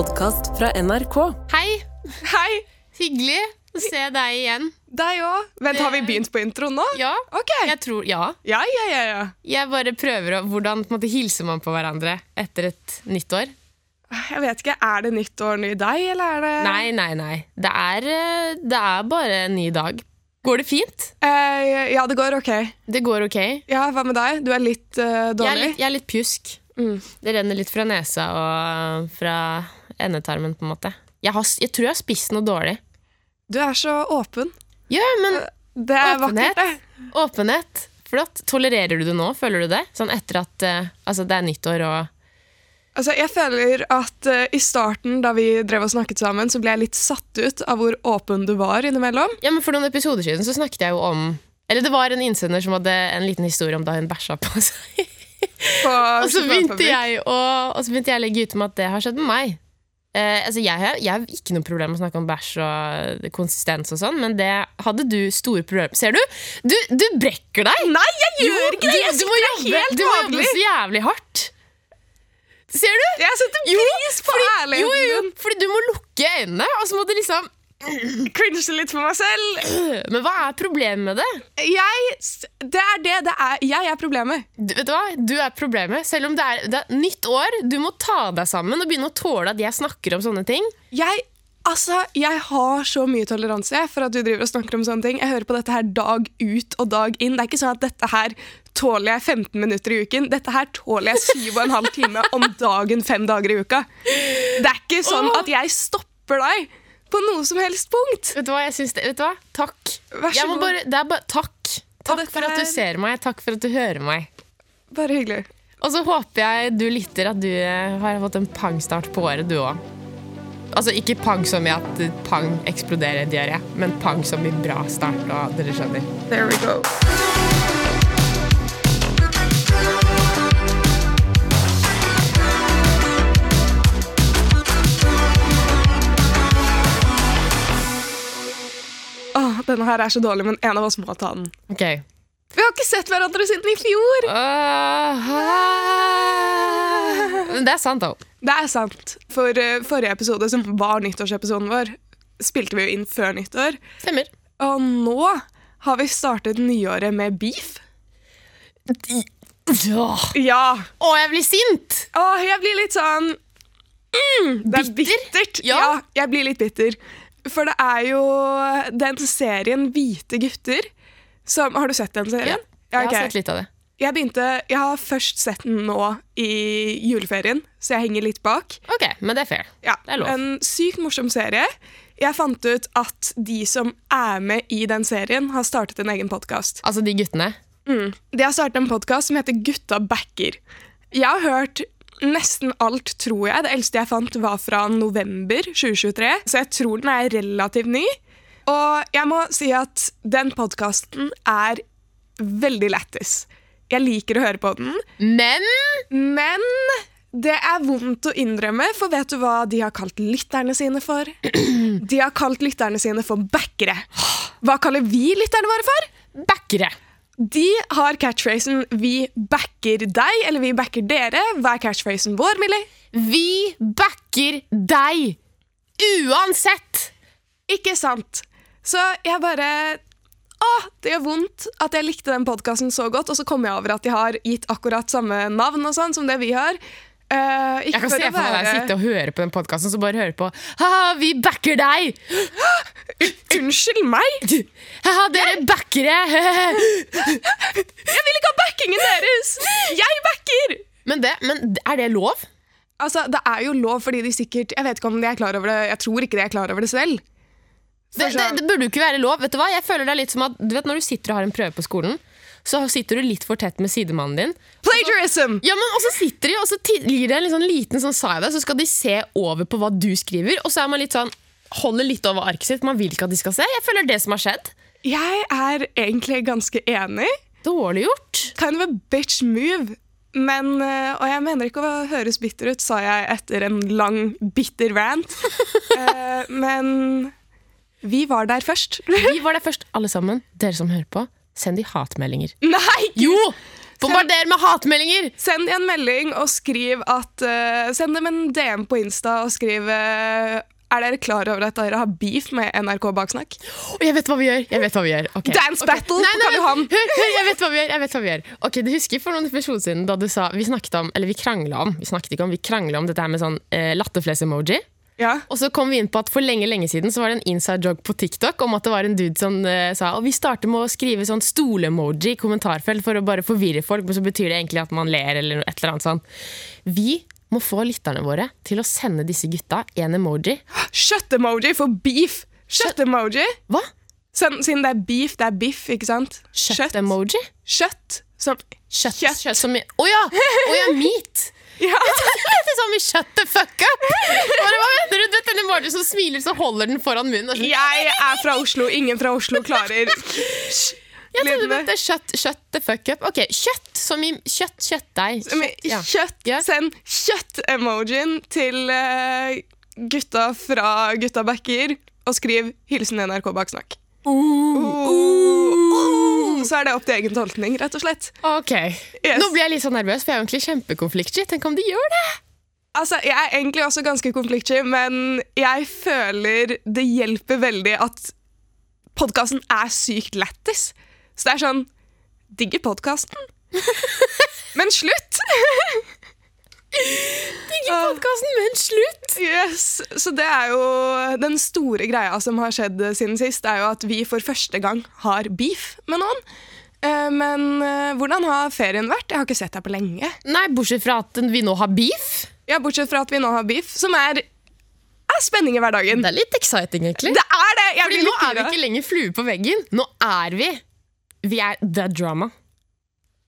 podkast fra NRK. Hei! Hei! Hyggelig å se deg igjen. Deg òg. Vent, har vi begynt på introen nå? Ja, Ok. jeg tror Ja. Ja, ja, ja. ja. Jeg bare prøver å Hvordan på en måte, hilser man på hverandre etter et nytt år? Jeg vet ikke, Er det nytt år, ny deg, eller er det Nei, nei, nei. Det er, eh, det er bare en ny dag. Går det fint? Eh, ja, det går ok. Det går ok. Ja, Hva med deg? Du er litt eh, Jeg er dårlig? litt, jeg er litt pjusk. Mm. Det renner litt fra nesa og fra endetarmen, på en måte. Jeg, har, jeg tror jeg har spist noe dårlig. Du er så åpen. Ja, men Det er Åpenhet. vakkert, det. åpenhet. Flott. Tolererer du det nå? Føler du det? Sånn etter at uh, altså, det er nyttår og Altså, jeg føler at uh, I starten, da vi drev og snakket sammen, så ble jeg litt satt ut av hvor åpen du var innimellom. Ja, men For noen episoder siden så snakket jeg jo om Eller det var en innsender som hadde en liten historie om da hun bæsja på seg. På og, så begynte jeg å, og så begynte jeg å legge ut om at det har skjedd med meg. Eh, altså jeg, har- jeg har ikke noe problem med å snakke om bæsj og konsistens, og sånn men det hadde du store problemer Ser du? Du, du brekker deg! Nei, jeg gjør ikke det! Jeg du, du må jobbe, du må jobbe så jævlig hardt. Ser du? Jeg setter pris på Jo, ærligheten jo, jo, fordi du må lukke øynene, og så må du liksom Cringe litt for meg selv. Men hva er problemet med det? Jeg, det er det det er. Jeg er problemet. Du, vet du hva? Du er problemet. Selv om det er, det er nytt år, du må ta deg sammen og begynne å tåle at jeg snakker om sånne ting. Jeg, altså, jeg har så mye toleranse for at du driver og snakker om sånne ting. Jeg hører på dette her dag ut og dag inn. Det er ikke sånn at dette her tåler jeg 15 minutter i uken. Dette her tåler jeg 7,5 timer om dagen fem dager i uka. Det er ikke sånn at jeg stopper deg på noe som helst punkt. Vet du hva? Jeg syns det, vet du hva? Takk. Vær så god. bare, det er bare, takk. Takk for at du er- ser meg. Takk for at du hører meg. Bare hyggelig. Og så håper jeg du lytter at du eh, har fått en pangstart på året, du òg. Altså ikke pang som i at pang eksploderer diaré, men pang som i bra start. Og dere skjønner. There we go. Denne her er så dårlig, men en av oss må ta den. Okay. Vi har ikke sett hverandre siden i fjor! Uh, Men det er sant, da. Det er sant. For uh, forrige episode, som var nyttårsepisoden vår, spilte vi jo inn før nyttår. Stemmer. Og nå har vi startet nyåret med beef. Åh, Ja. jeg blir sint! Åh, jeg blir litt sånn mm, Det er Bitter? bittert. Ja. Ja. jeg blir litt bitter. For det er jo den serien Hvite gutter som Har du sett den serien? Jeg har har sett litt av det. Jeg, begynte, jeg har først sett den nå i juleferien, så jeg henger litt bak. Ok, men det er fair. Ja, Det er lov. En sykt morsom serie. Jeg fant ut at de som er med i den serien, har startet en egen podkast. Altså de guttene. Mm. De har startet en podkast som heter Gutta backer. Jeg har hørt nesten alt, tror jeg. Det eldste jeg fant, var fra november 2023, så jeg tror den er relativt ny. Og jeg må si at den podkasten er veldig lættis. Jeg liker å høre på den, Men men det er vondt å innrømme, for vet du hva de har kalt lytterne sine for? De har kalt lytterne sine for backere. Hva kaller vi lytterne våre for? backere. De har catchphrasen 'vi backer deg' eller 'vi backer dere'. Hva er catchphrasen vår, Millie? Vi backer deg! Uansett! Ikke sant? Så jeg bare Åh, det gjør vondt at jeg likte den podkasten så godt, og så kom jeg over at de har gitt akkurat samme navn og sånn som det vi har. Ikke Jeg kan se for meg deg sitte og høre på den podkasten så bare høre på Haha, vi backer deg! Unnskyld meg! Haha, dere backere! Jeg vil ikke ha backingen deres! Jeg backer! men, det, men er det lov? Altså, Det er jo lov fordi de sikkert Jeg vet ikke om de er klar over det Jeg tror ikke de er klar over det selv. Det, det, det burde jo ikke være lov. Vet du hva? Jeg føler det er litt som at du vet Når du sitter og har en prøve på skolen, så sitter du litt for tett med sidemannen din. Plagiarism! Ja, men Og så sitter de, og så gir det en sånn liten sånn side, så skal de se over på hva du skriver, og så er man litt sånn holder litt over arket sitt. Man vil ikke at de skal se. Jeg føler det som har skjedd. Jeg er egentlig ganske enig. Dårlig gjort. Kind of a bitch move. Men, eh, og jeg mener ikke å høres bitter ut, sa jeg etter en lang, bitter rant. Eh, men vi var der først. Vi var der først, alle sammen. Dere som hører på, send de hatmeldinger. Nei! Jo! Bombarder med hatmeldinger! Send en melding og skriv at uh, Send dem en DM på Insta og skriv uh, Er dere klar over at dere har beef med NRK Baksnakk? Og jeg vet hva vi gjør. jeg vet hva vi gjør okay. Dance battle Nei, på nei, Karl Johan. Hør, hør, jeg vet hva vi gjør. jeg vet hva vi gjør Ok, Du husker for noen episoder siden da du sa Vi snakket om, eller vi krangla om Vi snakket ikke om, vi krangla om dette her med sånn eh, latterfles-emoji. Ja. Og så kom vi inn på at For lenge lenge siden så var det en inside joke på TikTok om at det var en dude som uh, sa Og vi starter med å skrive sånn stole-emoji i kommentarfelt for å bare forvirre folk, men så betyr det egentlig at man ler eller et eller annet sånn. Vi må få lytterne våre til å sende disse gutta en emoji. Kjøtt-emoji for beef. Kjøtt-emoji. Hva? Siden det er beef, det er biff, ikke sant? Kjøtt-emoji? Kjøtt. Som Kjøtt. Kjøtt. Kjøtt som Kjøtt! Kjøtt! ja! Kjøtt! ja, meat! Ja. Det er sånn shut the fuck up! Bare, hva mener du? Du vet denne emoji som smiler, så holder den foran munnen. sånn, Jeg er fra Oslo. Ingen fra Oslo klarer Jeg trodde du het shut, shut the fuck up. Ok, Kjøtt som i kjøtt, kjøttdeig. Kjøtt, ja. Kjøtt. Send kjøtt-emojien til eh, gutta fra Gutta backer, og skriv 'Hilsen NRK Baksnakk'. Oh. Så er det opp til egen tolkning, rett og slett. Ok, Yes. Nå blir jeg litt så nervøs, for jeg er egentlig kjempekonfliktsky. Tenk om de gjør det! Altså, Jeg er egentlig også ganske konfliktsky, men jeg føler det hjelper veldig at podkasten er sykt lættis. Så det er sånn Digger podkasten. men slutt! Digger podkasten, men slutt! Yes, Så det er jo den store greia som har skjedd siden sist, er jo at vi for første gang har beef med noen. Eh, Men eh, hvordan har ferien vært? Jeg har ikke sett deg på lenge. Nei, Bortsett fra at vi nå har beef. Ja, Bortsett fra at vi nå har beef, som er, er spenning i hverdagen. Det er litt exciting, egentlig. Det er det! Jeg Fordi nå er vi ikke lenger flue på veggen. Nå er vi Vi er the drama.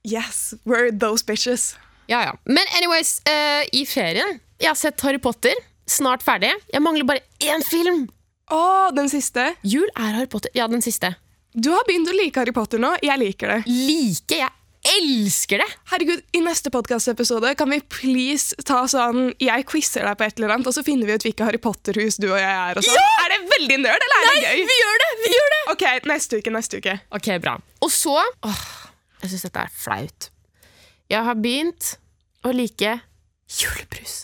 Yes, we're those bitches. Ja, ja. Men anyways, uh, i ferien Jeg har sett Harry Potter. Snart ferdig. Jeg mangler bare én film. Å, den siste. Jul er Harry Potter. Ja, den siste. Du har begynt å like Harry Potter nå. Jeg liker det. Like. Jeg elsker det! Herregud, I neste podkastepisode kan vi please ta sånn Jeg quizer deg på et eller annet, og så finner vi ut hvilke Harry Potter-hus du og jeg er. og sånn. Er det veldig nerd, eller er det gøy? Vi gjør det! vi gjør det Ok, neste uke, neste uke. Ok, bra. Og så åh, Jeg syns dette er flaut. Jeg har begynt å like julebrus.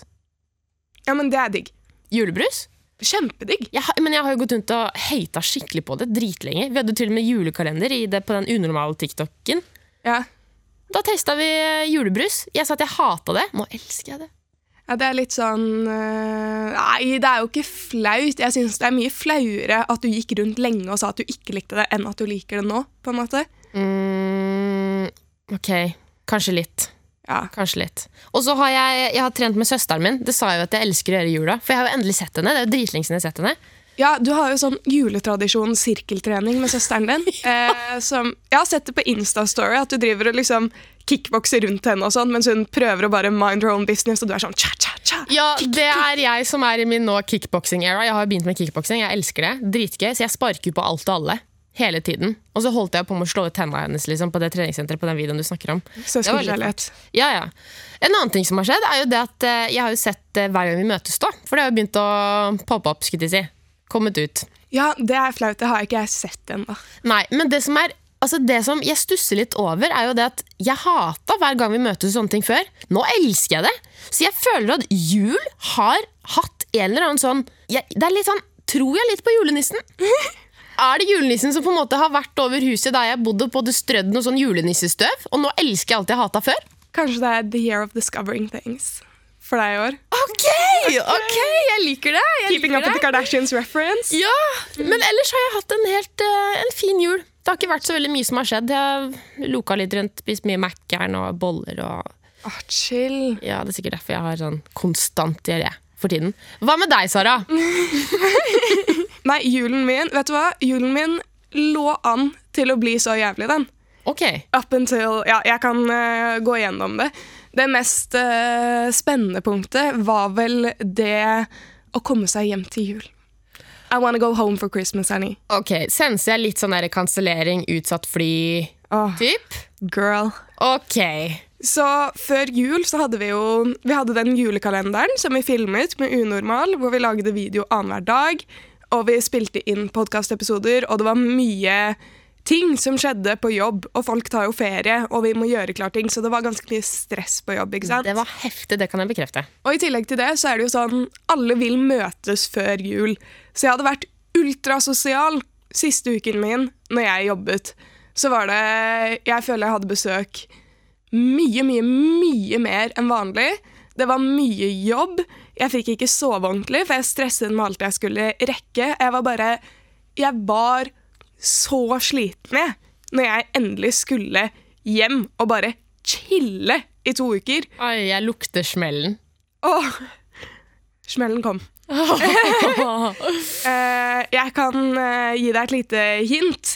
Ja, men det er digg. Julebrus? Kjempedigg. Jeg men jeg har jo gått rundt og hata skikkelig på det dritlenge. Vi hadde til og med julekalender i det på den unormale TikToken. Ja. Da testa vi julebrus. Jeg sa at jeg hata det. Nå elsker jeg det. ja, det er litt sånn øh, Nei, det er jo ikke flaut. Jeg syns det er mye flauere at du gikk rundt lenge og sa at du ikke likte det, enn at du liker det nå, på en måte. Mm, ok, kanskje litt. Ja. Kanskje litt. Og så har jeg, jeg har trent med søsteren min. Det sa jeg jo at jeg elsker å gjøre i jula. For jeg har jo endelig sett henne. Det er jo dritlenge siden jeg har sett henne. Ja, du har jo sånn juletradisjon sirkeltrening med søsteren din. eh, som, jeg har sett det på Instastory, at du driver og liksom kickbokser rundt henne, og sånn, mens hun prøver å bare mind her own business, og du er sånn cha, cha, cha. Ja, det er jeg som er i min nå kickboxing-era. Jeg har begynt med kickboxing. Jeg elsker det. Dritgøy. Så jeg sparker jo på alt og alle. Hele tiden. Og så holdt jeg på med å slå ut tenna hennes liksom, på det treningssenteret på den videoen du snakker om. Søskenkjærlighet. Ja, ja. En annen ting som har skjedd, er jo det at eh, jeg har jo sett eh, hver gang vi møtes, da. For det har jo begynt å poppe opp, skulle jeg si. Kommet ut. Ja, det er flaut. Det har ikke jeg sett ennå. Nei, men det som er Altså det som jeg stusser litt over, er jo det at jeg hata hver gang vi møtes sånne ting før. Nå elsker jeg det. Så jeg føler at jul har hatt en eller annen sånn jeg, Det er litt sånn Tror jeg litt på julenissen? Er det julenissen som på en måte har vært over huset der jeg bodde, på det strødd noe sånn julenissestøv? Og nå elsker jeg alt jeg hata før? Kanskje det er the year of discovering things for deg i år. Ok, ok, jeg liker det. Jeg Keeping up liker with the. Kardashians reference. Ja, men ellers har jeg hatt en helt uh, en fin jul. Det har ikke vært så veldig mye som har skjedd. Jeg loka litt rundt, spist mye Mækkern og boller og oh, chill. Ja, det er sikkert derfor jeg har sånn konstant diaré for tiden. Hva med deg, Sara? Nei, julen min, vet du hva? Julen min lå an til å bli så jævlig, den. Ok. Up until Ja, jeg kan uh, gå gjennom det. Det mest uh, spennende punktet var vel det å komme seg hjem til jul. I wanna go home for Christmas, Annie. Ok, Senser jeg litt sånn der kansellering, utsatt fly-typ? Åh, girl. Ok. Så før jul så hadde vi jo Vi hadde den julekalenderen som vi filmet med Unormal, hvor vi lagde video annenhver dag. Og vi spilte inn podkastepisoder, og det var mye ting som skjedde på jobb, og folk tar jo ferie, og vi må gjøre klar ting, så det var ganske mye stress på jobb. ikke sant? Det var heftig, det kan jeg bekrefte. Og i tillegg til det så er det jo sånn alle vil møtes før jul. Så jeg hadde vært ultrasosial siste uken min når jeg jobbet. Så var det Jeg føler jeg hadde besøk mye, mye, mye mer enn vanlig. Det var mye jobb. Jeg fikk ikke sove ordentlig, for jeg stresset med alt jeg skulle rekke. Jeg var bare Jeg var så sliten jeg, når jeg endelig skulle hjem og bare chille i to uker. Oi, jeg lukter smellen. Åh, smellen kom. Eh, jeg kan eh, gi deg et lite hint.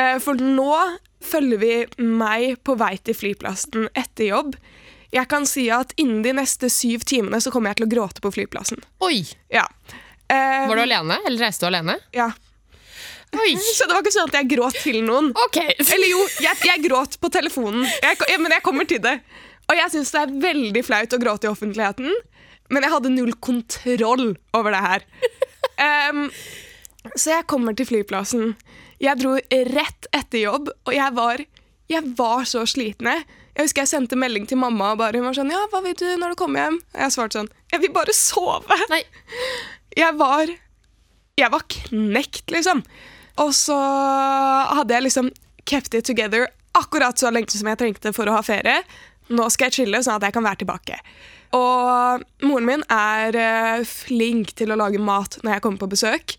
Eh, for nå følger vi meg på vei til flyplassen etter jobb. Jeg kan si at innen de neste syv timene så kommer jeg til å gråte på flyplassen. Oi! Ja. Eh, Var du alene, eller reiste du alene? ja. Oi! Så det var ikke sånn at jeg gråt til noen. Ok. Eller jo, jeg, jeg gråt på telefonen, jeg, ko- men jeg kommer til det. Og jeg syns det er veldig flaut å gråte i offentligheten, men jeg hadde null kontroll over det her. Um, så jeg kommer til flyplassen. Jeg dro rett etter jobb, og jeg var, jeg var så sliten. Jeg. Husker jeg sendte melding til mamma og bare, hun var sånn, ja, hva vil du når du kommer hjem? Og jeg svarte sånn, jeg vil bare sove. Nei. Jeg var, jeg var knekt, liksom. Og så hadde jeg liksom kept it together akkurat så lenge som jeg trengte for å ha ferie. Nå skal jeg chille, sånn at jeg kan være tilbake. Og moren min er eh, flink til å lage mat når jeg kommer på besøk.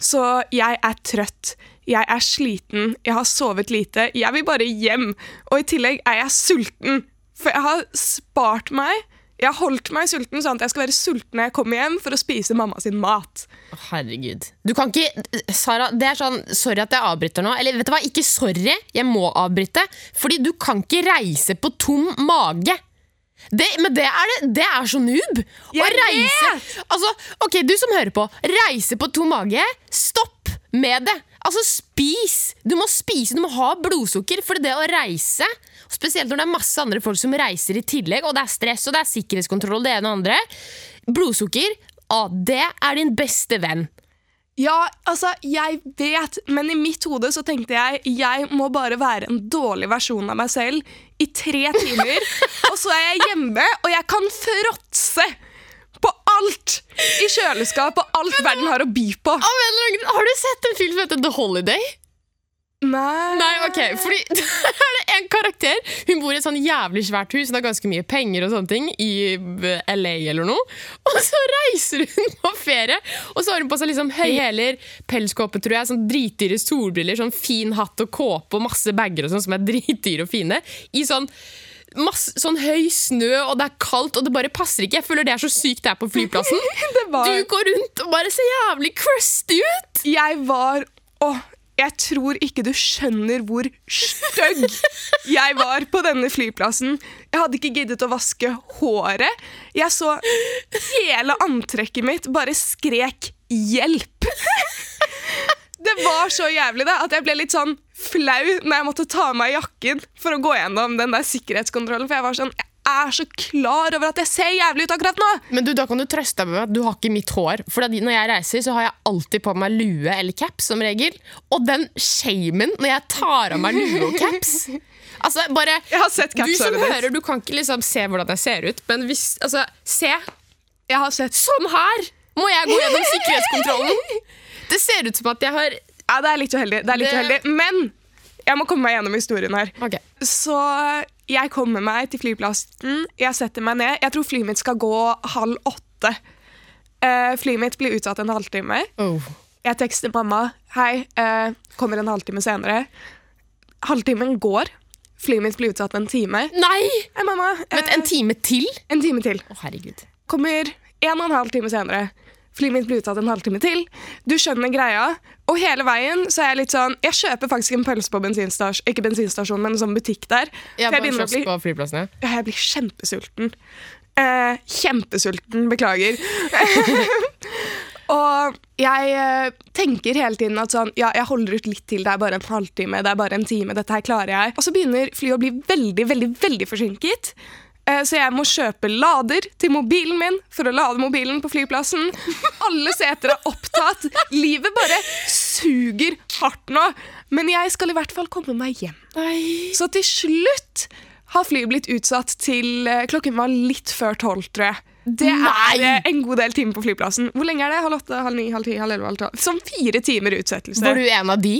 Så jeg er trøtt. Jeg er sliten. Jeg har sovet lite. Jeg vil bare hjem. Og i tillegg er jeg sulten. For jeg har spart meg. Jeg har holdt meg sulten sånn at jeg skal være sulten når jeg kommer hjem for å spise mamma sin mat. Herregud. Du kan ikke Sara, det er sånn Sorry at jeg avbryter nå. Eller vet du hva, ikke sorry, jeg må avbryte. Fordi du kan ikke reise på tom mage. Det, men det er, det, det er så noob. Å reise Altså, ok, du som hører på. Reise på tom mage. Stopp med det. Altså, spis! Du må spise, du må ha blodsukker. For det å reise, spesielt når det er masse andre folk som reiser i tillegg, og det er stress og det er sikkerhetskontroll, det ene og andre Blodsukker, ah, det er din beste venn. Ja, altså, jeg vet, men i mitt hode så tenkte jeg jeg må bare være en dårlig versjon av meg selv i tre timer, og så er jeg hjemme, og jeg kan fråtse alt i kjøleskap og alt verden har å by på. Har du sett en film som heter The Holiday? Nei. Nei, ok, fordi der er det en karakter Hun bor i et sånn jævlig svært hus Hun har ganske mye penger og sånne ting I LA eller noe Og så reiser hun på ferie Og så har hun på seg liksom høyhæler, Pelskåpe, tror jeg, sånn dritdyre solbriller Sånn fin hatt og kåpe og masse bagger og sånn Som er dritdyre og fine I sånn Masse, sånn høy snø, og det er kaldt, og det bare passer ikke. Jeg føler det er så sykt det er på flyplassen. Det var- Du går rundt og bare ser jævlig crusty ut. Jeg var Åh, jeg tror ikke du skjønner hvor stygg jeg var på denne flyplassen. Jeg hadde ikke giddet å vaske håret. Jeg så hele antrekket mitt bare skrek 'hjelp'. Det var så jævlig da, at jeg ble litt sånn flau når jeg måtte ta av meg jakken for å gå gjennom den der sikkerhetskontrollen. For jeg var sånn, jeg er så klar over at jeg ser jævlig ut akkurat nå. Men du, da kan du trøste deg med at du har ikke mitt hår. For når jeg reiser, så har jeg alltid på meg lue eller caps som regel. Og den shamen når jeg tar av meg lue og caps Altså, bare Jeg har sett Du som hører, du kan ikke liksom se hvordan jeg ser ut, men hvis Altså, se! Jeg har sett Sånn her må jeg gå gjennom sikkerhetskontrollen! Det ser ut som at jeg har Ja, det er litt uheldig. Det er litt uheldig. Men jeg må komme meg gjennom historien her. Okay. Så jeg kommer meg til flyplassen, jeg setter meg ned. Jeg tror flyet mitt skal gå halv åtte. Uh, flyet mitt blir utsatt en halvtime. Oh. Jeg tekster mamma. Hei, uh, kommer en halvtime senere. Halvtimen går. Flyet mitt blir utsatt en time. Nei! Hei, mamma. uh, Vent, en time til? en time til. Å, herregud. Kommer en og en halv time senere. Flyet mitt blir utsatt en halvtime til. Du skjønner greia. Og hele veien så er jeg litt sånn Jeg kjøper faktisk en pølse på bensinstasjon, ikke bensinstasjon, men en sånn butikk der. Jeg For bare begynner bli, på flyplassen, ja. ja, jeg blir kjempesulten. Eh, kjempesulten, beklager. og jeg eh, tenker hele tiden at sånn, ja, jeg holder ut litt til, det er bare en halvtime, det er bare en time, dette her klarer jeg. Og så begynner flyet å bli veldig, veldig, veldig forsinket. Eh, Så jeg må kjøpe lader til mobilen min for å lade mobilen på flyplassen. Alle seter er opptatt. Livet bare suger hardt nå, men jeg skal i hvert fall komme meg hjem. Så til slutt har flyet blitt utsatt til eh, klokken var litt før tolv, tror jeg. Det er Nei! eh, en god del timer på flyplassen. Hvor lenge er det? Halv åtte, halv ni, halv ti, halv elleve, halv tolv? Sånn fire timer utsettelse. Var du en av de?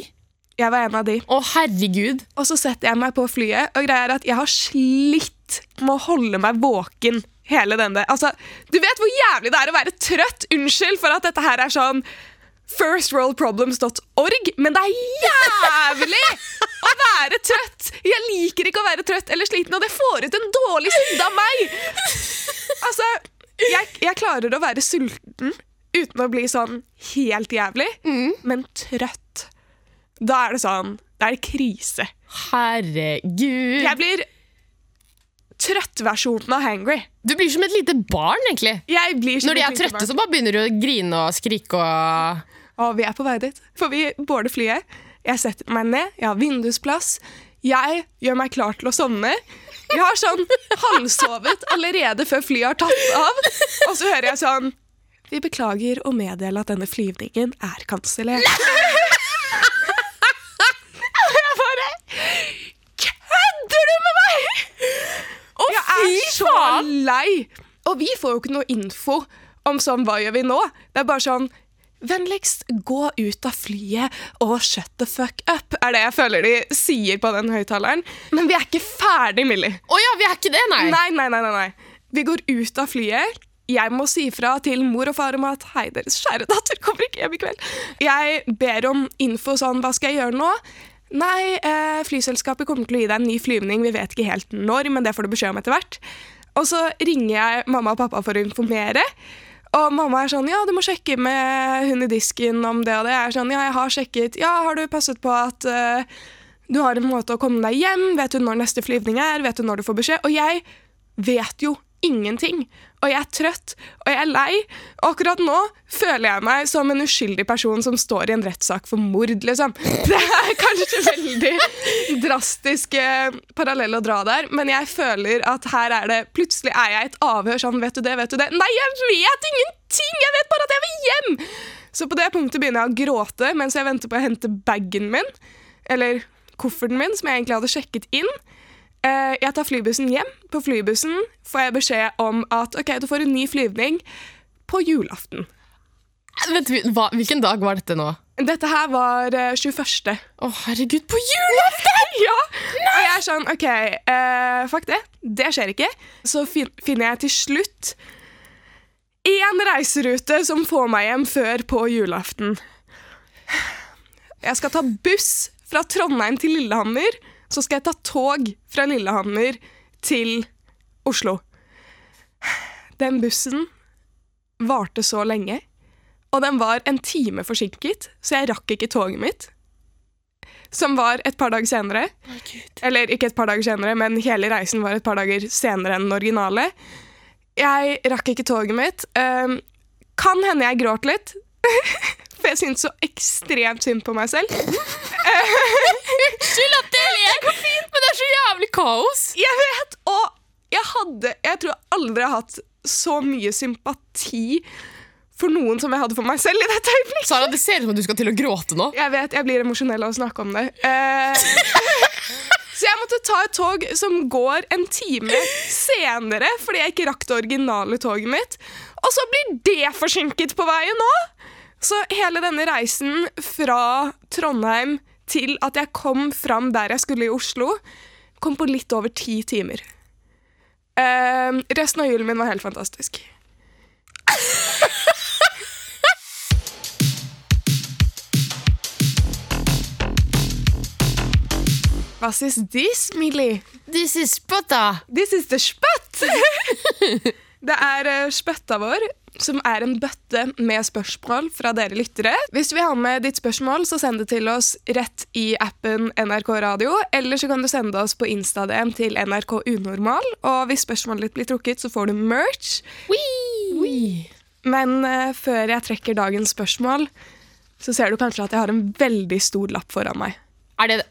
Jeg var en av de. Å, herregud. Og så setter jeg meg på flyet, og greia er at jeg har slitt med å holde meg våken hele denne Altså, du vet hvor jævlig det er å være trøtt? Unnskyld for at dette her er sånn firstworldproblems.org, men det er jævlig å være trøtt! Jeg liker ikke å være trøtt eller sliten, og det får ut en dårlig side av meg! Altså, jeg, jeg klarer å være sulten uten å bli sånn helt jævlig, men trøtt. Da er det sånn Da er det krise. Herregud. Jeg blir trøttversjonen av hangry. Du blir som et lite barn, egentlig. Jeg blir som Når de er trøtte, så bare begynner du å grine og skrike og Og vi er på vei dit. For vi border flyet. Jeg setter meg ned, jeg har vindusplass. Jeg gjør meg klar til å sovne. Jeg har sånn halvsovet allerede før flyet har tatt av. Og så hører jeg sånn Vi beklager å meddele at denne flyvningen er kansellert. Og jeg bare Kødder du med meg?! jeg er fy så faen! Lei. Og vi får jo ikke noe info om sånn, hva gjør vi nå? Det er bare sånn Vennligst gå ut av flyet og shut the fuck up, er det jeg føler de sier på den høyttaleren. Men vi er ikke ferdig, Millie. Å ja, vi er ikke det. Nei, nei, nei, nei, nei. Vi går ut av flyet. Jeg må si fra til mor og far om at hei, deres kjære datter kommer ikke hjem i kveld. Jeg ber om info sånn, hva skal jeg gjøre nå? Nei, eh, flyselskapet kommer til å gi deg en ny flyvning. Vi vet ikke helt når, men det får du beskjed om etter hvert. Og så ringer jeg mamma og pappa for å informere. Og mamma er sånn, ja, du må sjekke med hun i disken om det og det. Jeg er sånn, ja, jeg har sjekket. Ja, har du passet på at uh, du har en måte å komme deg hjem? Vet du når neste flyvning er? Vet du når du får beskjed? Og jeg vet jo ingenting. Og jeg er trøtt, og jeg er lei. Og akkurat nå føler jeg meg som en uskyldig person som står i en rettssak for mord, liksom. Det er kanskje veldig drastisk eh, parallell å dra der, men jeg føler at her er det Plutselig er jeg i et avhør sånn, vet du det, vet du det? Nei, jeg vet ingenting! Jeg vet bare at jeg vil hjem! Så på det punktet begynner jeg å gråte mens jeg venter på å hente bagen min. Eller kofferten min, som jeg egentlig hadde sjekket inn. Eh, Jeg tar flybussen hjem. På flybussen får jeg beskjed om at ok, du får en ny flyvning på julaften. Vent, hva, hvilken dag var dette nå? Dette her var eh, 21. Å, herregud, på julaften! ja! Og jeg er sånn, ok, uh, fuck det. Det skjer ikke. Så fin finner jeg til slutt én reiserute som får meg hjem før på julaften. Jeg skal ta buss fra Trondheim til Lillehammer. Så skal jeg ta tog fra Lillehammer til Oslo. Den bussen varte så lenge, og den var en time forsinket, så jeg rakk ikke toget mitt. Som var et par dager senere. Eller ikke et par dager senere, men hele reisen var et par dager senere enn den originale. Jeg rakk ikke toget mitt. Um, kan hende jeg gråt litt. For jeg syntes så ekstremt synd på meg selv. Unnskyld at jeg ler, men det er så jævlig kaos. Jeg vet! Og jeg hadde Jeg tror jeg aldri har hatt så mye sympati for noen som jeg hadde for meg selv i dette øyeblikket. Sara, det ser ut som du skal til å gråte nå. Jeg vet, jeg blir emosjonell av å snakke om det. Eh, så jeg måtte ta et tog som går en time senere, fordi jeg ikke rakk det originale toget mitt. Og så blir det forsinket på veien nå! Så hele denne reisen fra Trondheim til at jeg kom fram der jeg skulle i Oslo, kom på litt over ti timer. Uh, resten av julen min var helt fantastisk. Hva is this, Millie? This is spøtta. This is the spøtt! det er uh, spøtta vår, som er en bøtte med spørsmål fra dere lyttere. Hvis du vil ha med ditt spørsmål, så send det til oss rett i appen NRK Radio. Eller så kan du sende oss på Insta-DM til NRK Unormal. Og hvis spørsmålet ditt blir trukket, så får du merch. Wee. Men uh, før jeg trekker dagens spørsmål, så ser du kanskje at jeg har en veldig stor lapp foran meg. Er det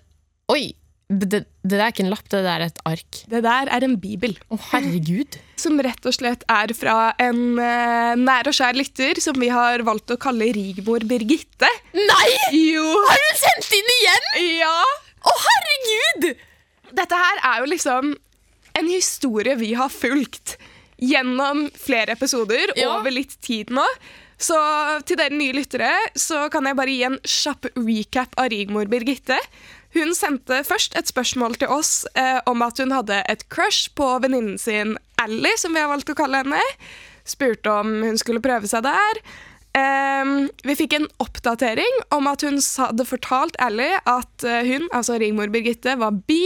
Oi! Det, det der er ikke en lapp, det der er et ark. Det der er en bibel. Å, herregud. Som rett og slett er fra en uh, nær og skjær lytter som vi har valgt å kalle Rigmor Birgitte. Nei! Jo! Har hun sendt inn igjen? Ja! Å, herregud! Dette her er jo liksom en historie vi har fulgt gjennom flere episoder Ja. over litt tid nå. Så til dere nye lyttere så kan jeg bare gi en kjapp recap av Rigmor Birgitte. Hun sendte først et spørsmål til oss eh, om at hun hadde et crush på venninnen sin Ally, som vi har valgt å kalle henne. Spurte om hun skulle prøve seg der. Um, vi fikk en oppdatering om at hun hadde fortalt Ally at eh, hun, altså Rigmor Birgitte, var bi.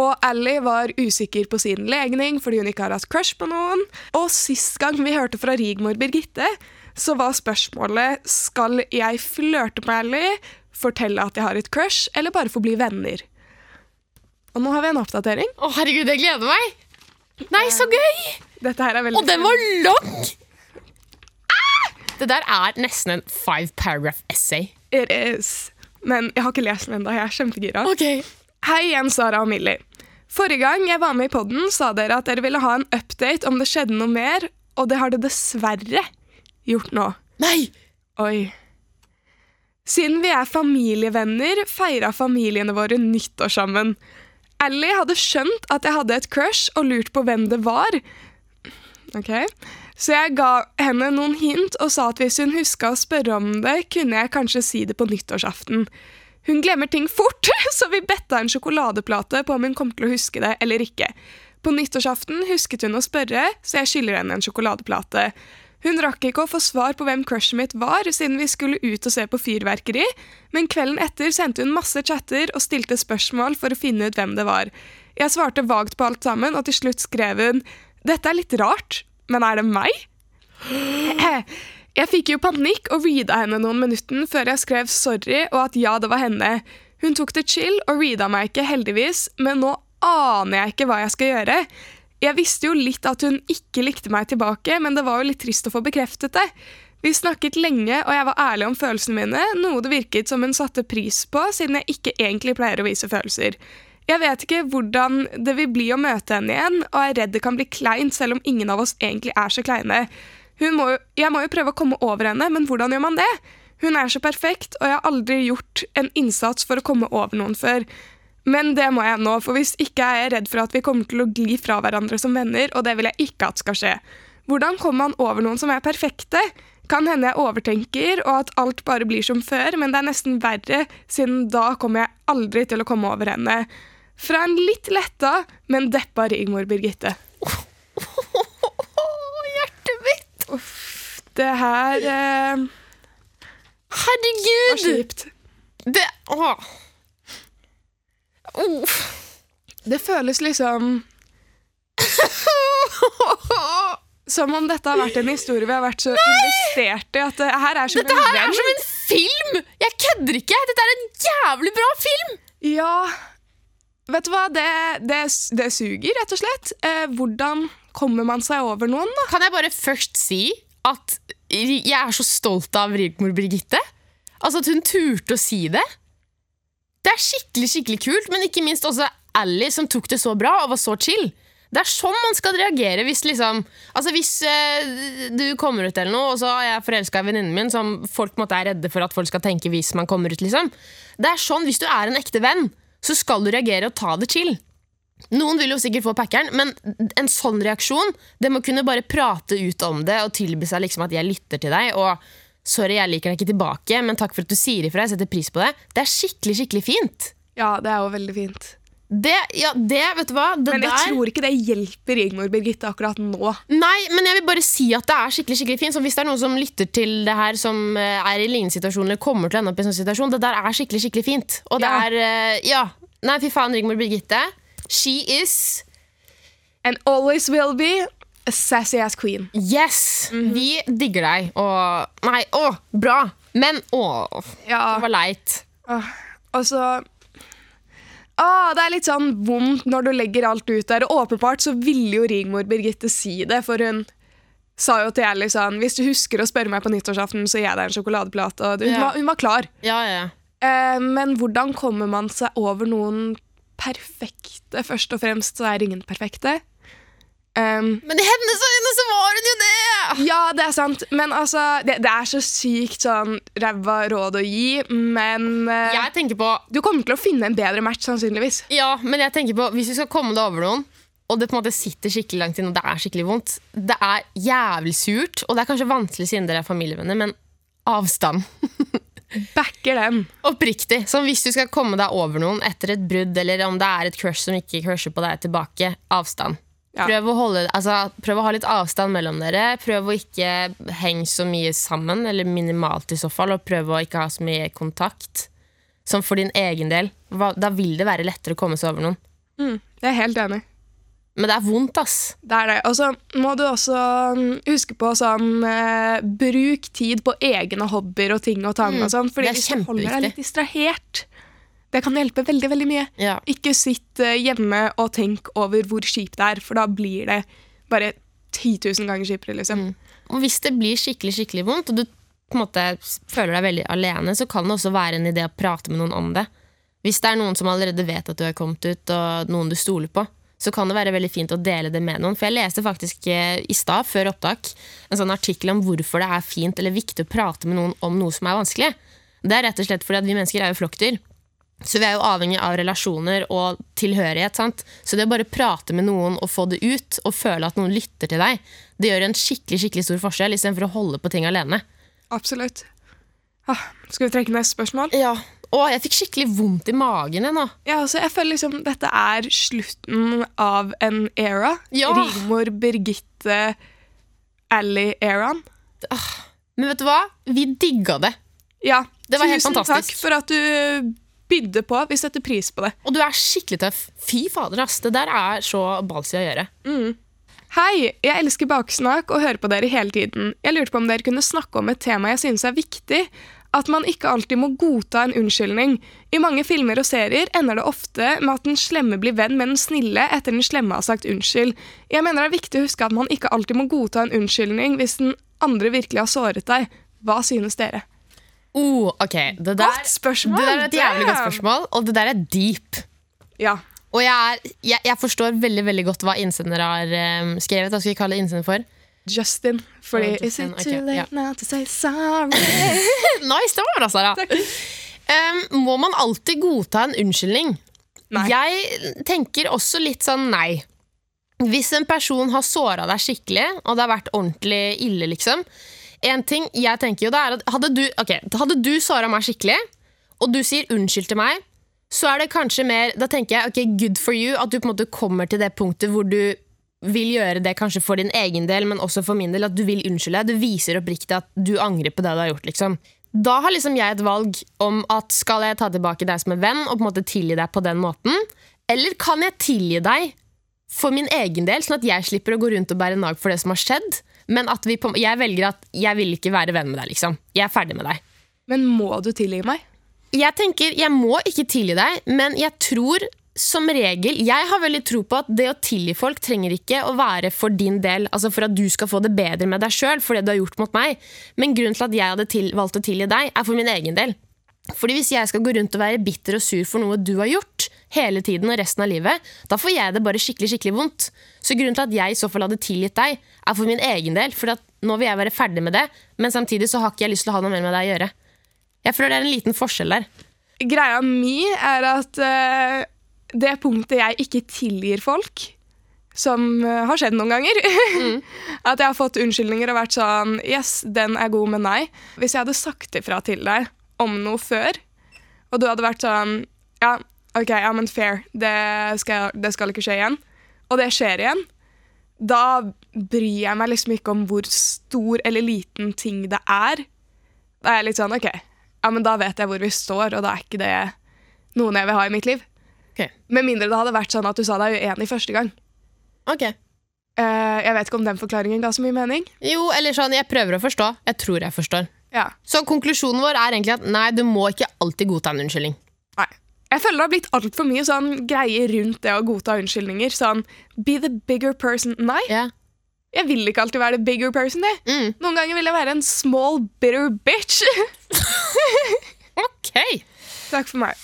Og Ally var usikker på sin legning fordi hun ikke har hatt crush på noen. Og sist gang vi hørte fra Rigmor Birgitte, så var spørsmålet skal jeg flørte med Ally, fortelle at jeg har et crush, eller bare få bli venner. Og nå har vi en oppdatering. Å, herregud, jeg gleder meg. Nei, så gøy! Dette her er veldig Og den var lang! Ah! Det der er nesten en five paragraph essay. It is. Men jeg har ikke lest den ennå. Jeg er kjempegira. Okay. Hei igjen, Sara og Millie. Forrige gang jeg var med i podden, sa dere at dere ville ha en update om det skjedde noe mer, og det har det dessverre gjort nå. Nei! Oi. Siden vi er familievenner, feira familiene våre nyttår sammen. Ally hadde skjønt at jeg hadde et crush og lurt på hvem det var. Ok. Så jeg ga henne noen hint og sa at hvis hun huska å spørre om det, kunne jeg kanskje si det på nyttårsaften. Hun glemmer ting fort, så vi betta en sjokoladeplate på om hun kom til å huske det eller ikke. På nyttårsaften husket hun å spørre, så jeg skylder henne en sjokoladeplate. Hun rakk ikke å få svar på hvem crushet mitt var, siden vi skulle ut og se på fyrverkeri, men kvelden etter sendte hun masse chatter og stilte spørsmål for å finne ut hvem det var. Jeg svarte vagt på alt sammen, og til slutt skrev hun «Dette er litt rart, men er det meg?» Jeg fikk jo panikk og reada henne noen minutter før jeg skrev sorry og at ja, det var henne. Hun tok det chill og reada meg ikke, heldigvis, men nå aner jeg ikke hva jeg skal gjøre. Jeg visste jo litt at hun ikke likte meg tilbake, men det var jo litt trist å få bekreftet det. Vi snakket lenge, og jeg var ærlig om følelsene mine, noe det virket som hun satte pris på, siden jeg ikke egentlig pleier å vise følelser. Jeg vet ikke hvordan det vil bli å møte henne igjen, og er redd det kan bli kleint, selv om ingen av oss egentlig er så kleine. Må jeg må jo prøve å komme over henne, men hvordan gjør man det? Hun er så perfekt, og jeg har aldri gjort en innsats for å komme over noen før. Men det må jeg nå, for hvis ikke er jeg redd for at vi kommer til å gli fra hverandre som venner, og det vil jeg ikke at skal skje. Hvordan kommer man over noen som er perfekte? Kan hende jeg overtenker, og at alt bare blir som før, men det er nesten verre, siden da kommer jeg aldri til å komme over henne. Fra en litt letta, men deppa Rigmor Birgitte. Hjertet mitt! Uff, Det her eh, var kjipt. Det Åh. Uff. Det føles liksom som om dette har vært en historie vi har vært så investert i at det her er som Dette en her er som en film! Jeg kødder ikke! Dette er en jævlig bra film! Ja, vet du hva? Det, det, det suger, rett og slett. Eh, hvordan kommer man seg over noen, da? Kan jeg bare først si at jeg er så stolt av Rigmor Birgitte? Altså at hun turte å si det. Det er skikkelig, skikkelig kult, men ikke minst også Ally som tok det så bra og var så chill. Det er sånn man skal reagere hvis liksom Altså hvis eh, du kommer ut eller noe, og så er jeg forelska i venninnen min, som folk måtte er redde for at folk skal tenke hvis man kommer ut, liksom. Det er sånn, hvis du er en ekte venn, så skal du reagere og ta det chill. Noen vil jo sikkert få packeren, men en sånn reaksjon Det må kunne bare prate ut om det og tilby seg liksom at jeg lytter til deg. Og sorry, jeg liker deg ikke tilbake, men takk for at du sier ifra. Jeg setter pris på det. Det er skikkelig skikkelig fint. Ja, det er jo veldig fint. Det, ja, det, vet du hva det Men jeg der, tror ikke det hjelper Rigmor Birgitte akkurat nå. Nei, men jeg vil bare si at det er skikkelig skikkelig fint. Så hvis det er noen som lytter til det her, som eh, er i lignende situasjoner, eller kommer til å ende opp i en sånn situasjon, det der er skikkelig skikkelig fint. Og det Ja. er eh, Ja. Nei, fy faen, Rigmor Birgitte. She is And always will be sassy ass queen. Yes! Vi digger deg. Og Nei, å, bra! Men å, Ja, det var leit. Åh, Og så Åh, Det er litt sånn vondt når du legger alt ut der. Og åpenbart så ville jo Rigmor Birgitte si det, for hun sa jo til Ally sånn Hvis du husker å spørre meg på nyttårsaften, så gir jeg deg en sjokoladeplate. Og hun, Ja. var, hun var klar. Ja, ja. Eh, men hvordan kommer man seg over noen perfekte? Først og fremst så er ingen perfekte. Um, Men i hennes øyne så var hun jo det! ja, det er sant, men altså Det, det er så sykt sånn ræva råd å gi, men uh, Jeg tenker på du kommer til å finne en bedre match, sannsynligvis. Ja, men jeg tenker på hvis du skal komme deg over noen, og det på en måte sitter skikkelig langt inn, og det er skikkelig vondt Det er jævlig surt, og det er kanskje vanskelig siden dere er familievenner, men avstand. Backer den. Oppriktig. Så hvis du skal komme deg over noen etter et brudd, eller om det er et crush som ikke crusher på deg tilbake, avstand. Ja. Prøv, å holde, altså, prøv å ha litt avstand mellom dere. Prøv å ikke henge så mye sammen, eller minimalt i så fall, og prøv å ikke ha så mye kontakt. Som for din egen del. Da vil det være lettere å komme seg over noen. Mm, jeg er helt enig. Men det er vondt, ass. Det er det. Og så må du også mm, huske på sånn eh, Bruk tid på egne hobbyer og ting og tang og sånn. Fordi Mm, det hvis du holder deg litt distrahert, det kan hjelpe veldig, veldig mye. Ja. Ikke sitt eh, hjemme og tenk over hvor kjipt det er, for da blir det bare 10 000 ganger kjipere, liksom. Og hvis det blir skikkelig skikkelig vondt, og du på en måte føler deg veldig alene, så kan det også være en idé å prate med noen om det. Hvis det er noen som allerede vet at du har kommet ut, og noen du stoler på, så kan det være veldig fint å dele det med noen. For jeg leste faktisk eh, i stad, før opptak, en sånn artikkel om hvorfor det er fint eller viktig å prate med noen om noe som er vanskelig. Det er rett og slett fordi at vi mennesker er jo flokkdyr. Så vi er jo avhengig av relasjoner og tilhørighet. sant? Så det å bare prate med noen og få det ut, og føle at noen lytter til deg, det gjør en skikkelig skikkelig stor forskjell, istedenfor å holde på ting alene. Absolutt. Ah, skal vi trekke neste spørsmål? Ja. Å, jeg fikk skikkelig vondt i magen nå. Ja, altså, jeg føler liksom dette er slutten av en era. Ja. Rigmor, Birgitte, Ally-eraen. Men vet du hva? Vi digga det. Ja, Det var helt tusen takk for at du bydde på. Vi setter pris på det. Og du er skikkelig tøff. Fy fader, ass. Det der er så ballsy å gjøre. Hei, jeg elsker baksnakk og hører på dere hele tiden. Jeg lurte på om dere kunne snakke om et tema jeg synes er viktig. At man ikke alltid må godta en unnskyldning. I mange filmer og serier ender det ofte med at den slemme blir venn med den snille etter den slemme har sagt unnskyld. Jeg mener det er viktig å huske at man ikke alltid må godta en unnskyldning hvis den andre virkelig har såret deg. Hva synes dere? Oh, ok. Det der, Godt spørsmål! Det der er et jævlig godt spørsmål, og det der er deep. Ja. Og jeg, er, jeg, jeg forstår veldig veldig godt hva innsender har um, skrevet. Hva skal vi kalle innsender for? Justin. Fordi Oh, Is it too ok, late now to say sorry? nice, det var bra, Sara. Um, må man alltid godta en unnskyldning? Nei. Jeg tenker også litt sånn nei. Hvis en person har såra deg skikkelig, og det har vært ordentlig ille, liksom En ting jeg tenker jo det er at Hadde du, okay, du såra meg skikkelig, og du sier unnskyld til meg, så er det kanskje mer Da tenker jeg ok, good for you, at du på en måte kommer til det punktet hvor du vil gjøre det kanskje for din egen del, men også for min del. At du vil unnskylde. Du viser oppriktig at du angrer på det du har gjort. liksom. Da har liksom jeg et valg om at skal jeg ta tilbake deg som en venn og på en måte tilgi deg på den måten, eller kan jeg tilgi deg for min egen del, sånn at jeg slipper å gå rundt og bære nag for det som har skjedd, men at vi på, jeg velger at jeg vil ikke være venn med deg. liksom. Jeg er ferdig med deg. Men må du tilgi meg? Jeg tenker, jeg må ikke tilgi deg, men jeg tror som regel Jeg har veldig tro på at det å tilgi folk trenger ikke å være for din del, altså for at du skal få det bedre med deg sjøl for det du har gjort mot meg. Men grunnen til at jeg hadde til, valgt å tilgi deg, er for min egen del. Fordi Hvis jeg skal gå rundt og være bitter og sur for noe du har gjort, hele tiden og resten av livet, da får jeg det bare skikkelig skikkelig vondt. Så grunnen til at jeg i så fall hadde tilgitt deg, er for min egen del. For nå vil jeg være ferdig med det, men samtidig så har ikke jeg lyst til å ha noe mer med deg å gjøre. Jeg føler det er en liten forskjell der. Greia mi er at uh, det punktet jeg ikke tilgir folk, som uh, har skjedd noen ganger At jeg har fått unnskyldninger og vært sånn Yes, den er god, men nei. Hvis jeg hadde sagt ifra til deg om noe før, og du hadde vært sånn Ja, OK, ja, men fair. Det skal, det skal ikke skje igjen. Og det skjer igjen. Da bryr jeg meg liksom ikke om hvor stor eller liten ting det er. Da er jeg litt sånn OK, ja, men da vet jeg hvor vi står, og da er ikke det noen jeg vil ha i mitt liv. Okay. Med mindre det hadde vært sånn at du sa deg uenig første gang. Ok. Eh, jeg vet ikke om den forklaringen ga så mye mening. Jo, eller sånn, jeg prøver å forstå. Jeg tror jeg forstår. Ja. Så konklusjonen vår er egentlig at nei, du må ikke alltid godta en unnskyldning. Jeg føler det har blitt altfor mye sånn greier rundt det å godta unnskyldninger. Sånn be the bigger person. Nei, Yeah. jeg vil ikke alltid være the bigger person. Jeg. Mm. Noen ganger vil jeg være en small, bitter bitch. Ok. Takk for meg.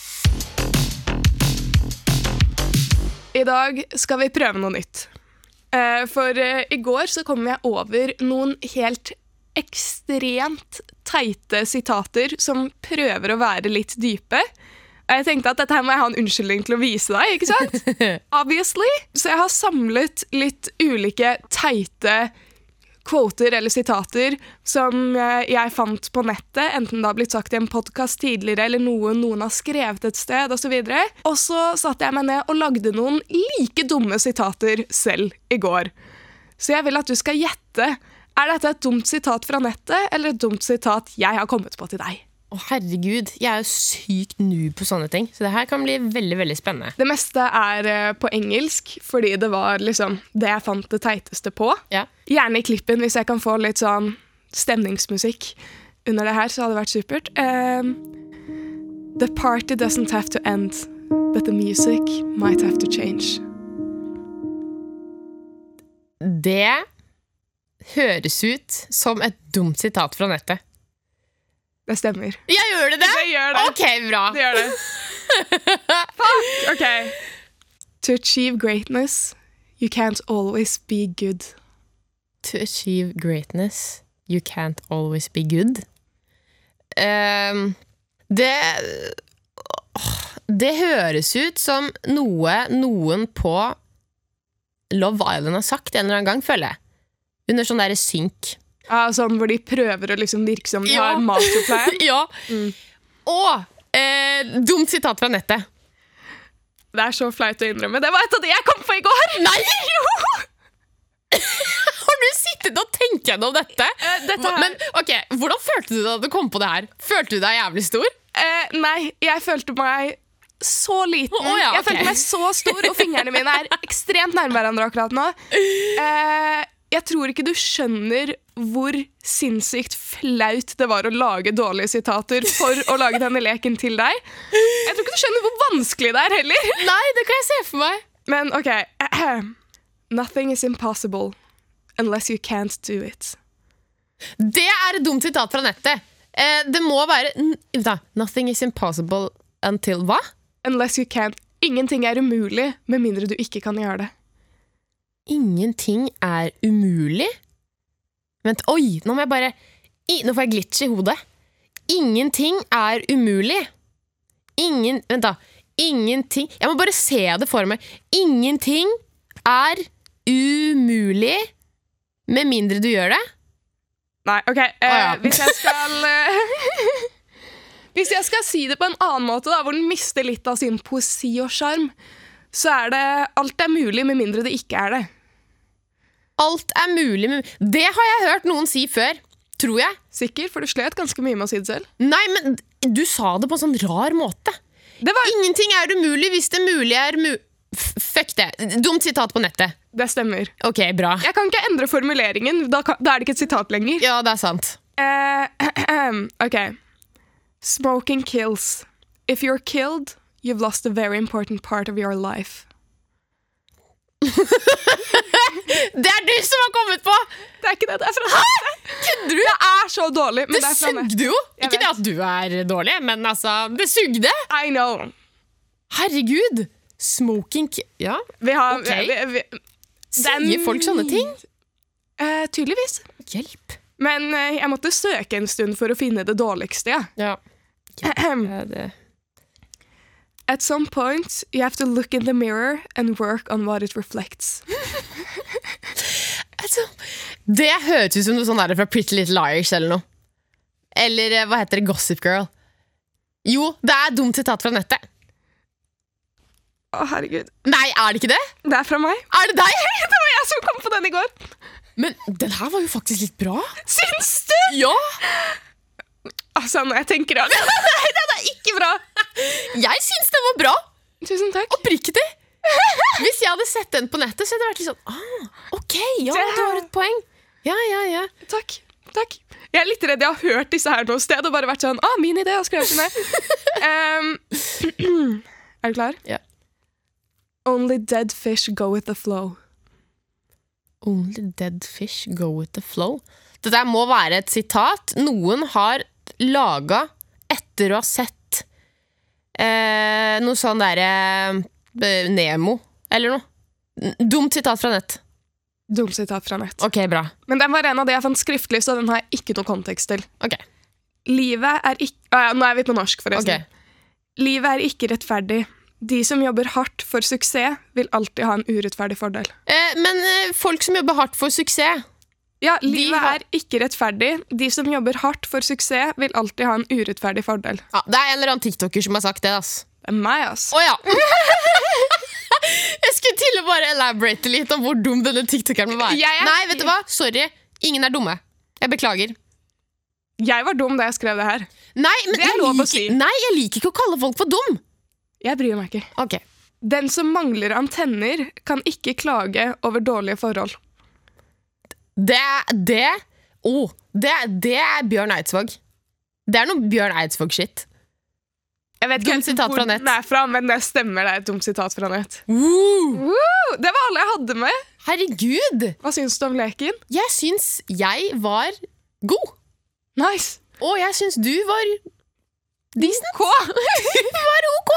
I dag skal vi prøve noe nytt. Eh, for eh, i går så kom jeg over noen helt ekstremt teite sitater som prøver å være litt dype. Og jeg tenkte at dette her må jeg ha en unnskyldning til å vise deg, ikke sant? Obviously. Så jeg har samlet litt ulike teite kvoter eller sitater som eh, jeg fant på nettet, enten det har blitt sagt i en podkast tidligere eller noe noen har skrevet et sted osv. Og, så og så satte jeg meg ned og lagde noen like dumme sitater selv i går. Så jeg vil at du skal gjette. Er dette et dumt sitat fra nettet eller et dumt sitat jeg har kommet på til deg? Å, herregud. Jeg er jo sykt noob på sånne ting. Så det her kan bli veldig veldig spennende. Det meste er eh, på engelsk, fordi det var liksom det jeg fant det teiteste på. Ja. Gjerne i klippen, hvis jeg kan få litt sånn stemningsmusikk under det her, så hadde det vært supert. Um, the party doesn't have to end, but the music might have to change. Det høres ut som et dumt sitat fra nettet. Det stemmer. Jeg gjør det det? Det gjør det. Ok, bra. Det gjør det. Fuck! Ok. To achieve greatness, you can't always be good. To achieve greatness, you can't always be good. Um, det Det høres ut som noe noen på Love Island har sagt en eller annen gang, føler jeg. Under sånn derre synk. Ja, sånn hvor de prøver å liksom virke som de Ja. har masterplan. ja. Mm. Og eh, dumt sitat fra nettet. Det er så flaut å innrømme. Det var et av de jeg kom på i går! Nei! Jo! Har du sittet og tenkt gjennom dette? Eh, dette her- Men ok, Hvordan følte du da du kom på det her? Følte du deg jævlig stor? Eh, nei, jeg følte meg så liten. Oh, ja, Jeg følte meg så stor, og fingrene mine er ekstremt nærme hverandre akkurat nå. Eh, jeg tror ikke du skjønner hvor sinnssykt flaut det var å lage dårlige sitater for å lage denne leken til deg. Jeg tror ikke du skjønner hvor vanskelig det er heller. Nei, det kan jeg se for meg. Men OK. Nothing is impossible unless you can't do it. Det er et dumt sitat fra nettet. Eh, det må være da, Nothing is impossible until hva? Unless you can't. Ingenting er umulig med mindre du ikke kan gjøre det. Ingenting er umulig? Vent, oi, nå må jeg bare i, Nå får jeg glitch i hodet. Ingenting er umulig. Ingen Vent, da. Ingenting Jeg må bare se det for meg. Ingenting er umulig med mindre du gjør det. Nei, ok. Eh, ah, ja. Hvis jeg skal eh, Hvis jeg skal si det på en annen måte, da, hvor den mister litt av sin poesi og sjarm, så er det alt er mulig med mindre det ikke er det. Alt er mulig med Det har jeg hørt noen si før. Tror jeg. Sikker, for du slet ganske mye med å si det selv. Nei, men du sa det på en sånn rar måte. Det, var, Ingenting er umulig hvis det mulige er mu... Fuck det. Dumt sitat på nettet. det stemmer. Ok, bra. Jeg kan ikke endre formuleringen, da, kan, da er det ikke et sitat lenger. Ja, det er sant. Uh, ok. Smoking kills. If you're killed, you've lost a very important part of your life. Det er du som har kommet på! Det er ikke det, det er fra Hæ? Kødder du? Det er så dårlig, men Det det sugde jo! Jeg Ikke det at du er dårlig, men altså, det sugde! I know. Herregud! Smoking Ja, Vi har Ok. vi, vi, sier folk sånne ting? Uh, tydeligvis. Hjelp. Men uh, jeg måtte søke en stund for å finne det dårligste. Ja. Ja. Ja, det. At some point, you have to look in the mirror and work on what it reflects. Altså, det høres ut som noe sånn der fra Pretty Little Liars eller noe. Eller eh, hva heter det? Gossip Girl. Jo, det er dumt sitat fra nettet. Å, herregud. Nei, er det ikke det? Det er fra meg. Er det deg? Det var jeg som kom på den i går. Men den her var jo faktisk litt bra. Syns du? Ja! Altså, når jeg tenker av Nei, den er ikke bra. Jeg syns den var bra. Tusen takk. Oppriktig. Hvis jeg hadde sett den på nettet, så hadde det vært litt sånn ah, Ok, ja, du har et poeng. Ja, ja, ja. Takk. Takk. Jeg er litt redd jeg har hørt disse her noe sted og bare vært sånn ah, min idé, og skrevet det ned. Um, er du klar? Ja. Only dead fish go with the flow. Only dead fish go with the flow. Det der må være et sitat noen har laga etter å ha sett eh, noe sånn derre eh, Nemo, eller noe. Dumt sitat fra nett. Dumt sitat fra nett. Ok, bra. Men den var en av de jeg fant skriftlig, så den har jeg ikke noe kontekst til. Ok, Livet er ikke ah, ja, Nå er vi på norsk, forresten. Okay. Livet er ikke rettferdig. De som jobber hardt for suksess, vil alltid ha en urettferdig fordel. Eh, men eh, folk som jobber hardt for suksess Ja, livet har- er ikke rettferdig. De som jobber hardt for suksess, vil alltid ha en urettferdig fordel. ja, Det er en eller annen tiktoker som har sagt det. ass. Er meg, ass. Å ja! Jeg skulle til å bare elaborate litt om hvor dum denne tiktokeren må være. Jeg er- Nei, vet du hva? Sorry. Ingen er dumme. Jeg beklager. Jeg var dum da jeg skrev det her. Nei, men Det er jeg lov å liker, si. Nei, jeg liker ikke å kalle folk for dum. Jeg bryr meg ikke. Ok. Den som mangler antenner, kan ikke klage over dårlige forhold. Det Det oh, det, det er Bjørn Eidsvåg. Det er noe Bjørn Eidsvåg-shit. Jeg vet ikke helt sitat fra nett. den er fra, men det stemmer. Det er et dumt sitat fra nett. Woo! Woo! Det var alle jeg hadde med. Herregud! Hva syns du om leken? Jeg syns jeg var god. Nice. Og jeg syns du var decent. OK. Du var ok.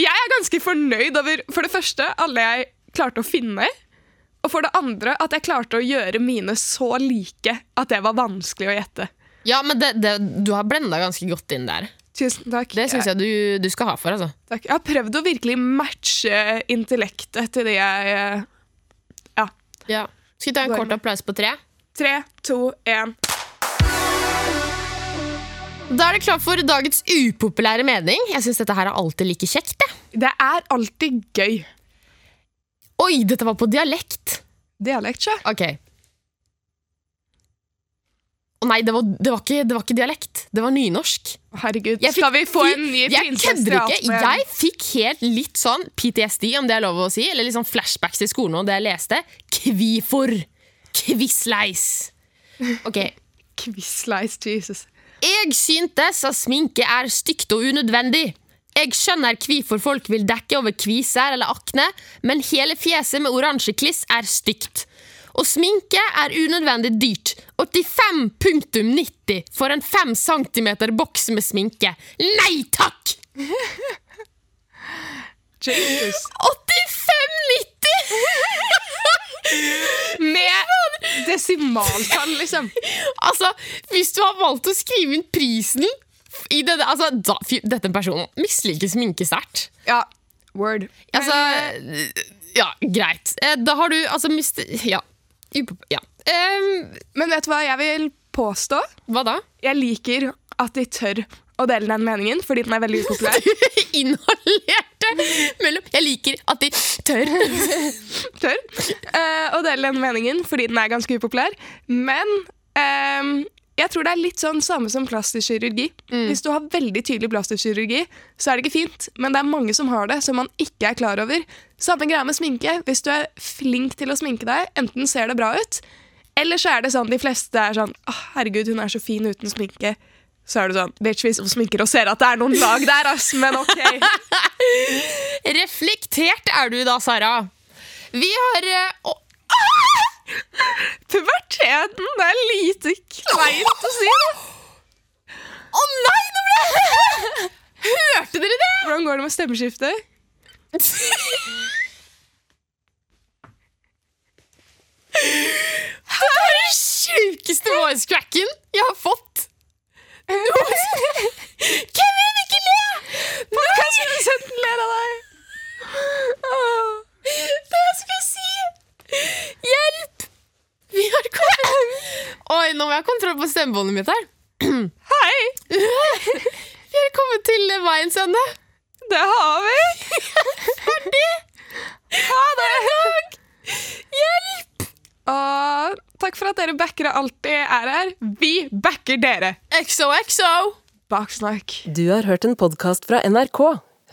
Jeg er ganske fornøyd over for det første alle jeg klarte å finne. Og for det andre at jeg klarte å gjøre mine så like at det var vanskelig å gjette. Ja, men det, det, du har blenda ganske godt inn der. Tusen takk. Det syns jeg du, du skal ha for. altså. Takk. Jeg har prøvd å virkelig matche intellektet til det jeg eh, Ja. Ja. Skal vi ta en kort applaus på tre? Tre, to, én. Da er det klart for dagens upopulære mening. Jeg syns dette her er alltid like kjekt. Det. Det er alltid gøy. Oi, dette var på dialekt. Dialekt, sjø. Ok. Å nei, det var, det, var ikke, det var ikke dialekt. Det var nynorsk. Herregud. Fikk- Skal vi få en ny Jeg prinsesse kødder ikke. Jeg fikk helt litt sånn PTSD, om det er lov å si, eller litt sånn flashbacks i skolen og det jeg leste. Kvifor. Kvissleis. Ok. Quizlice, Jesus. Jeg syntes at sminke er stygt og unødvendig. Jeg skjønner hvorfor folk vil dekke over kviser eller akne, men hele fjeset med oransje kliss er stygt. Og sminke er unødvendig dyrt. 85,90 for en 5 cm boks med sminke. Nei takk! Jesus. 85,90! Med desimaltall, liksom. altså, hvis du har valgt å skrive inn prisen i denne, altså, da, Dette personen misliker sminke sterkt. Ja, word. Altså, ja, greit. Eh, Da har du altså mist... Ja. Ja. Um, Men vet du hva jeg vil påstå? hva da? Jeg liker at de tør å dele den meningen, fordi den er veldig upopulær. Inhalerte mellom Jeg liker at de tør. tør uh, å dele den meningen, fordi den er ganske upopulær. Men ehm, jeg tror det er litt sånn samme som plastisk kirurgi. Hvis du har veldig tydelig plastisk kirurgi, så er det ikke fint, men det er mange som har det, som man ikke er klar over. Samme greia med sminke. Hvis du er flink til å sminke deg, enten ser det bra ut, eller så er det sånn de fleste er sånn Åh, herregud, hun er så fin uten sminke. Så er det sånn Bitch, vi som sminker og ser at det er noen lag der, ass, men ok. Reflektert er du da, Sara. Vi har eh, å, Puberteten, det er lite kleint å si det. Å nei, nå ble jeg Hørte dere det? Hvordan går det med stemmeskiftet? Det er den sjukeste voice cracken jeg har fått. Kevin, ikke le! Podkastprodusenten ler av deg. Det jeg skulle si Hjelp! Vi har kommet Oi, nå må jeg ha kontroll på stemmebåndet mitt her. Hei, Vi har kommet til veiens ende. det har vi. Ferdig! Ha det. Hjelp! Og takk for at dere backere alltid er her. Vi backer dere. XOXO. Baksnakk. Du har hørt en podkast fra NRK.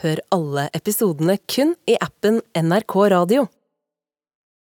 Hør alle episodene kun i appen NRK Radio.